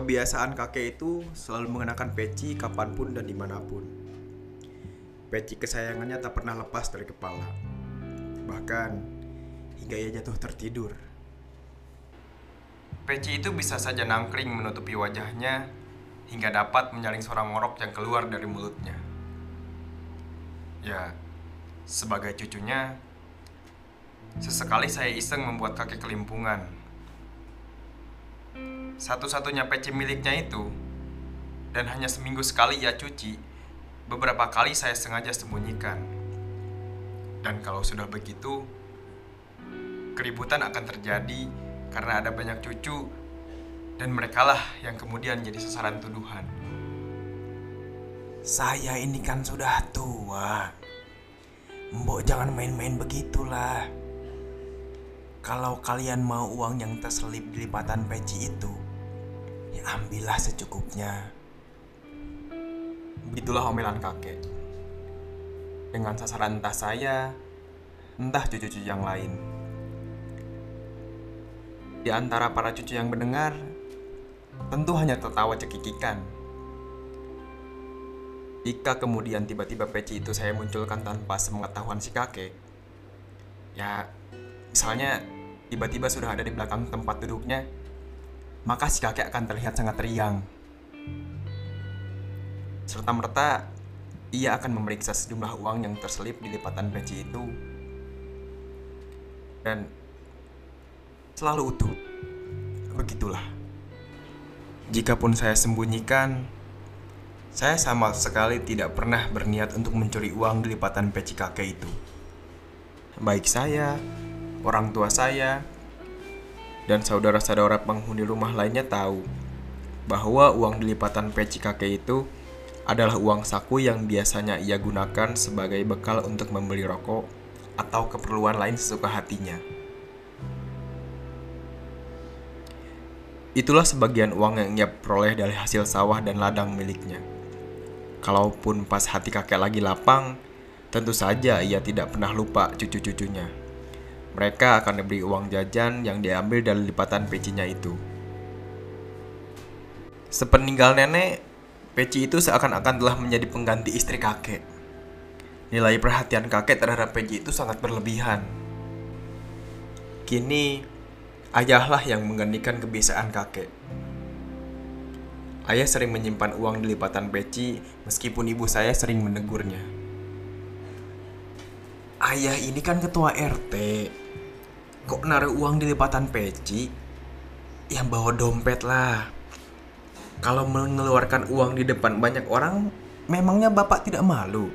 Kebiasaan kakek itu selalu mengenakan peci kapan pun dan di mana pun. Peci kesayangannya tak pernah lepas dari kepala. Bahkan hingga ia jatuh tertidur. Peci itu bisa saja nangkring menutupi wajahnya hingga dapat menyaling suara ngorok yang keluar dari mulutnya. Ya, sebagai cucunya, sesekali saya iseng membuat kakek kelimpungan satu-satunya peci miliknya itu dan hanya seminggu sekali ia cuci, beberapa kali saya sengaja sembunyikan. Dan kalau sudah begitu, keributan akan terjadi karena ada banyak cucu dan merekalah yang kemudian jadi sasaran tuduhan. Saya ini kan sudah tua. Mbok jangan main-main begitulah. Kalau kalian mau uang yang terselip di lipatan peci itu, ambillah secukupnya. Begitulah omelan kakek. Dengan sasaran entah saya, entah cucu-cucu yang lain. Di antara para cucu yang mendengar, tentu hanya tertawa cekikikan. Jika kemudian tiba-tiba peci itu saya munculkan tanpa sepengetahuan si kakek, ya misalnya tiba-tiba sudah ada di belakang tempat duduknya, maka si kakek akan terlihat sangat riang. Serta merta, ia akan memeriksa sejumlah uang yang terselip di lipatan peci itu. Dan selalu utuh. Begitulah. Jikapun saya sembunyikan, saya sama sekali tidak pernah berniat untuk mencuri uang di lipatan peci kakek itu. Baik saya, orang tua saya, dan saudara-saudara penghuni rumah lainnya tahu bahwa uang di lipatan peci kakek itu adalah uang saku yang biasanya ia gunakan sebagai bekal untuk membeli rokok atau keperluan lain sesuka hatinya. Itulah sebagian uang yang ia peroleh dari hasil sawah dan ladang miliknya. Kalaupun pas hati kakek lagi lapang, tentu saja ia tidak pernah lupa cucu-cucunya. Mereka akan diberi uang jajan yang diambil dari lipatan pecinya itu. Sepeninggal nenek, peci itu seakan-akan telah menjadi pengganti istri kakek. Nilai perhatian kakek terhadap peci itu sangat berlebihan. Kini, ayahlah yang menggantikan kebiasaan kakek. Ayah sering menyimpan uang di lipatan peci meskipun ibu saya sering menegurnya. Ayah ini kan ketua RT. Kok naruh uang di lipatan peci? Yang bawa dompet lah. Kalau mengeluarkan uang di depan banyak orang, memangnya bapak tidak malu?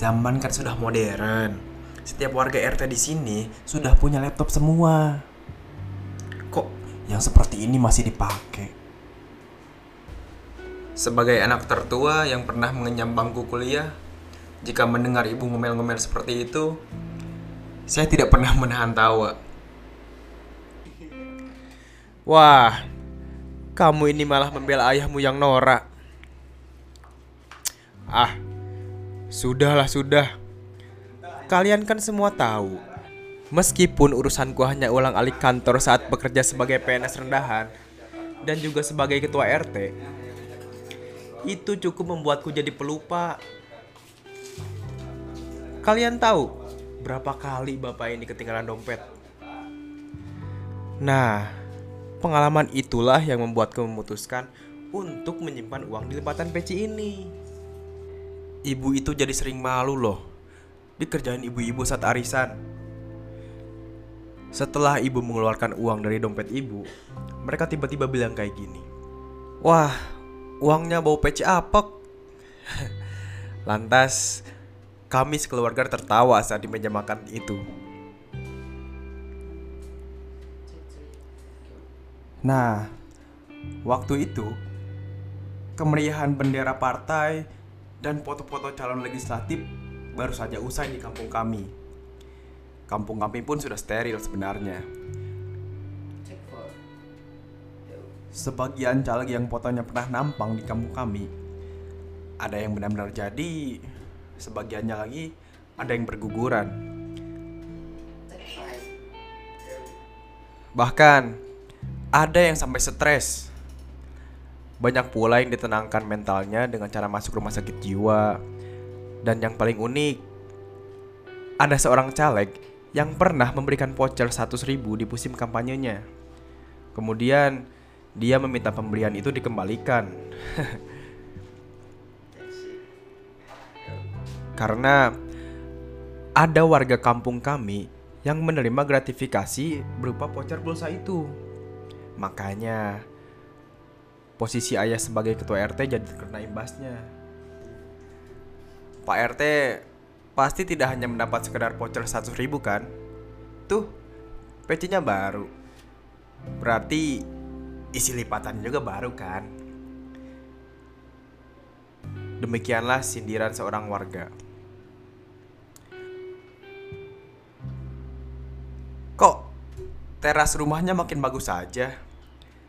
Zaman kan sudah modern. Setiap warga RT di sini sudah punya laptop semua. Kok yang seperti ini masih dipakai? Sebagai anak tertua yang pernah mengenyam bangku kuliah, jika mendengar ibu ngomel-ngomel seperti itu, saya tidak pernah menahan tawa. Wah, kamu ini malah membela ayahmu yang norak. Ah, sudahlah sudah. Kalian kan semua tahu. Meskipun urusanku hanya ulang alik kantor saat bekerja sebagai PNS rendahan dan juga sebagai ketua RT, itu cukup membuatku jadi pelupa. Kalian tahu berapa kali bapak ini ketinggalan dompet? Nah, pengalaman itulah yang membuatku memutuskan untuk menyimpan uang di lipatan peci ini. Ibu itu jadi sering malu loh dikerjain ibu-ibu saat arisan. Setelah ibu mengeluarkan uang dari dompet ibu, mereka tiba-tiba bilang kayak gini. Wah, uangnya bau peci apek. Lantas, kami sekeluarga tertawa saat di meja makan itu. Nah, waktu itu kemeriahan bendera partai dan foto-foto calon legislatif baru saja usai di kampung kami. Kampung kami pun sudah steril sebenarnya. Sebagian caleg yang fotonya pernah nampang di kampung kami ada yang benar-benar jadi, sebagiannya lagi ada yang berguguran. Bahkan ada yang sampai stres Banyak pula yang ditenangkan mentalnya dengan cara masuk rumah sakit jiwa. Dan yang paling unik, ada seorang caleg yang pernah memberikan voucher 100 ribu di musim kampanyenya. Kemudian, dia meminta pembelian itu dikembalikan. Karena ada warga kampung kami yang menerima gratifikasi berupa voucher pulsa itu. Makanya posisi ayah sebagai ketua RT jadi terkena imbasnya. Pak RT pasti tidak hanya mendapat sekedar voucher 100 ribu kan? Tuh, PC-nya baru. Berarti isi lipatan juga baru kan? Demikianlah sindiran seorang warga. Kok teras rumahnya makin bagus saja?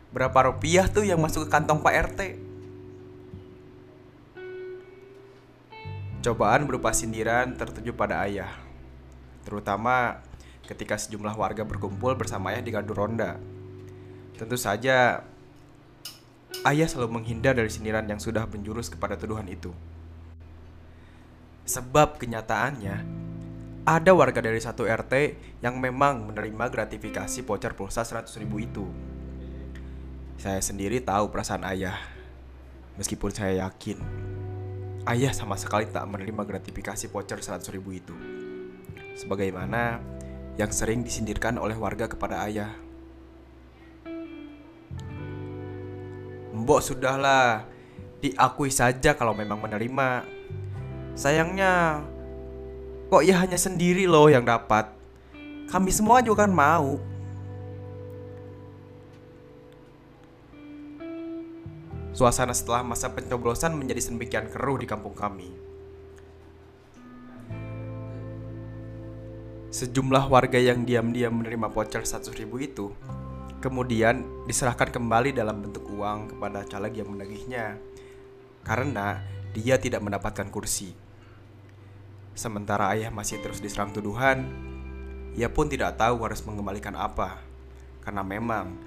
Berapa rupiah tuh yang masuk ke kantong Pak RT? Cobaan berupa sindiran tertuju pada ayah. Terutama ketika sejumlah warga berkumpul bersama ayah di gardu ronda. Tentu saja ayah selalu menghindar dari sindiran yang sudah menjurus kepada tuduhan itu. Sebab kenyataannya, ada warga dari satu RT yang memang menerima gratifikasi voucher pulsa 100 ribu itu. Saya sendiri tahu perasaan ayah. Meskipun saya yakin ayah sama sekali tak menerima gratifikasi voucher 100 ribu itu. Sebagaimana yang sering disindirkan oleh warga kepada ayah. Mbok sudahlah, diakui saja kalau memang menerima. Sayangnya, kok ya hanya sendiri loh yang dapat. Kami semua juga kan mau. Suasana setelah masa pencoblosan menjadi sedemikian keruh di kampung kami. Sejumlah warga yang diam-diam menerima voucher 100 ribu itu kemudian diserahkan kembali dalam bentuk uang kepada caleg yang menagihnya karena dia tidak mendapatkan kursi. Sementara ayah masih terus diserang tuduhan, ia pun tidak tahu harus mengembalikan apa karena memang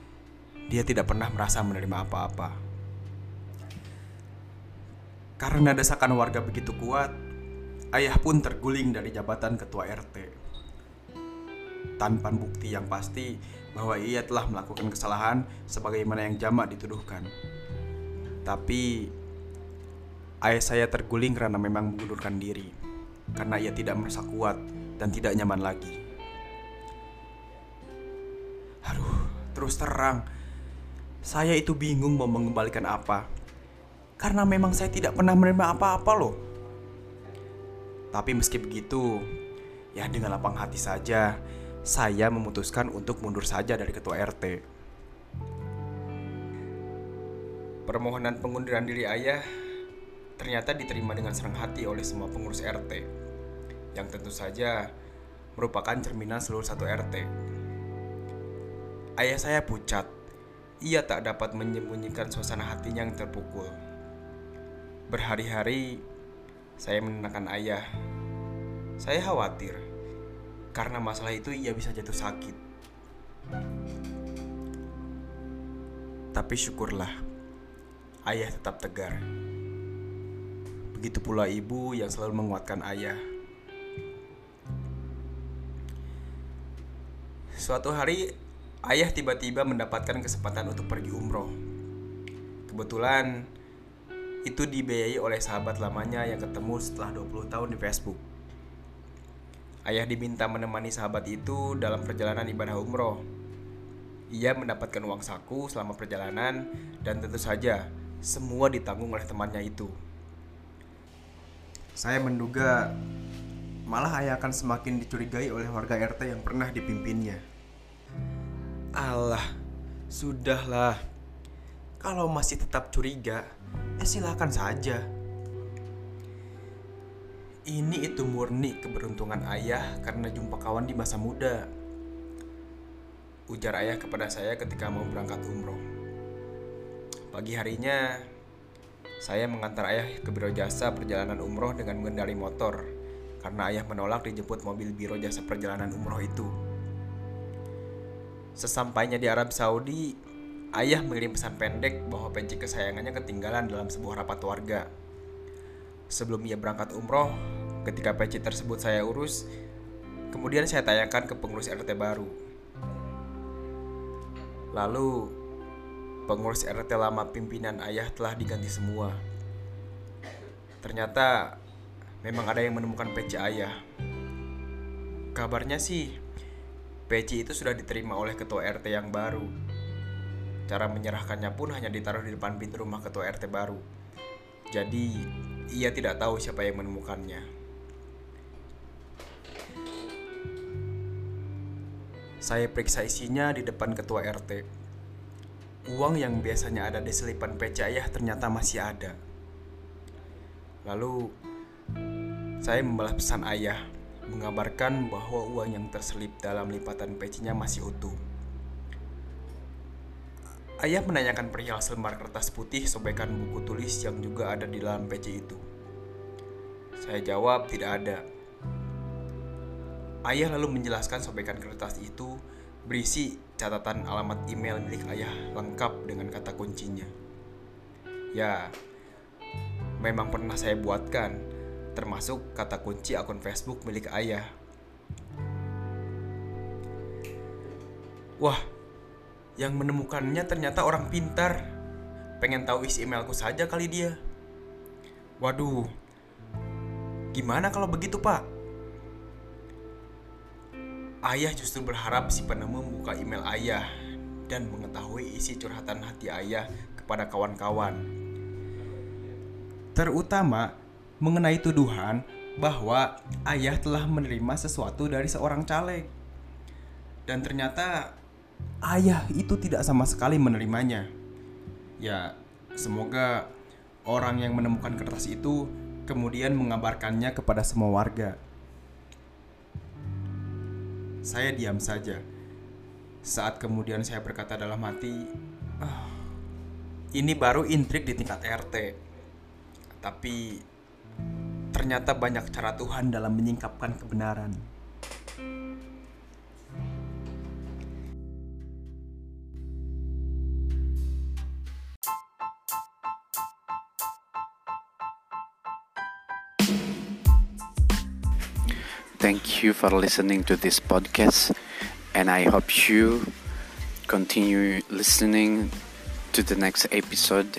dia tidak pernah merasa menerima apa-apa. Karena desakan warga begitu kuat, ayah pun terguling dari jabatan ketua RT. Tanpa bukti yang pasti bahwa ia telah melakukan kesalahan sebagaimana yang jamak dituduhkan. Tapi ayah saya terguling karena memang mengundurkan diri karena ia tidak merasa kuat dan tidak nyaman lagi. Aduh, terus terang, saya itu bingung mau mengembalikan apa karena memang saya tidak pernah menerima apa-apa loh. Tapi meski begitu, ya dengan lapang hati saja, saya memutuskan untuk mundur saja dari ketua RT. Permohonan pengunduran diri ayah ternyata diterima dengan senang hati oleh semua pengurus RT, yang tentu saja merupakan cerminan seluruh satu RT. Ayah saya pucat, ia tak dapat menyembunyikan suasana hatinya yang terpukul. Berhari-hari saya menenangkan ayah. Saya khawatir karena masalah itu ia bisa jatuh sakit. Tapi syukurlah, ayah tetap tegar. Begitu pula ibu yang selalu menguatkan ayah. Suatu hari, ayah tiba-tiba mendapatkan kesempatan untuk pergi umroh. Kebetulan, itu dibiayai oleh sahabat lamanya yang ketemu setelah 20 tahun di Facebook. Ayah diminta menemani sahabat itu dalam perjalanan ibadah umroh. Ia mendapatkan uang saku selama perjalanan dan tentu saja semua ditanggung oleh temannya itu. Saya menduga malah ayah akan semakin dicurigai oleh warga RT yang pernah dipimpinnya. Allah, sudahlah. Kalau masih tetap curiga, ya silakan saja. Ini itu murni keberuntungan ayah karena jumpa kawan di masa muda. Ujar ayah kepada saya ketika mau berangkat umroh. Pagi harinya, saya mengantar ayah ke biro jasa perjalanan umroh dengan mengendari motor karena ayah menolak dijemput mobil biro jasa perjalanan umroh itu. Sesampainya di Arab Saudi, ayah mengirim pesan pendek bahwa peci kesayangannya ketinggalan dalam sebuah rapat warga. Sebelum ia berangkat umroh, ketika peci tersebut saya urus, kemudian saya tanyakan ke pengurus RT baru. Lalu, pengurus RT lama pimpinan ayah telah diganti semua. Ternyata memang ada yang menemukan peci ayah. Kabarnya sih, peci itu sudah diterima oleh ketua RT yang baru. Cara menyerahkannya pun hanya ditaruh di depan pintu rumah ketua RT baru. Jadi, ia tidak tahu siapa yang menemukannya. Saya periksa isinya di depan ketua RT. Uang yang biasanya ada di selipan peci ayah ternyata masih ada. Lalu, saya membalas pesan ayah, mengabarkan bahwa uang yang terselip dalam lipatan pecinya masih utuh. Ayah menanyakan perihal selembar kertas putih sobekan buku tulis yang juga ada di dalam peci itu. Saya jawab tidak ada. Ayah lalu menjelaskan sobekan kertas itu berisi catatan alamat email milik ayah lengkap dengan kata kuncinya. Ya, memang pernah saya buatkan, termasuk kata kunci akun Facebook milik ayah. Wah, yang menemukannya ternyata orang pintar. Pengen tahu isi emailku saja kali dia. Waduh, gimana kalau begitu, Pak? Ayah justru berharap si penemu membuka email ayah dan mengetahui isi curhatan hati ayah kepada kawan-kawan. Terutama mengenai tuduhan bahwa ayah telah menerima sesuatu dari seorang caleg. Dan ternyata ayah itu tidak sama sekali menerimanya. Ya, semoga orang yang menemukan kertas itu kemudian mengabarkannya kepada semua warga. Saya diam saja. Saat kemudian saya berkata dalam hati, "Ah, ini baru intrik di tingkat RT. Tapi ternyata banyak cara Tuhan dalam menyingkapkan kebenaran. Thank you for listening to this podcast, and I hope you continue listening to the next episode.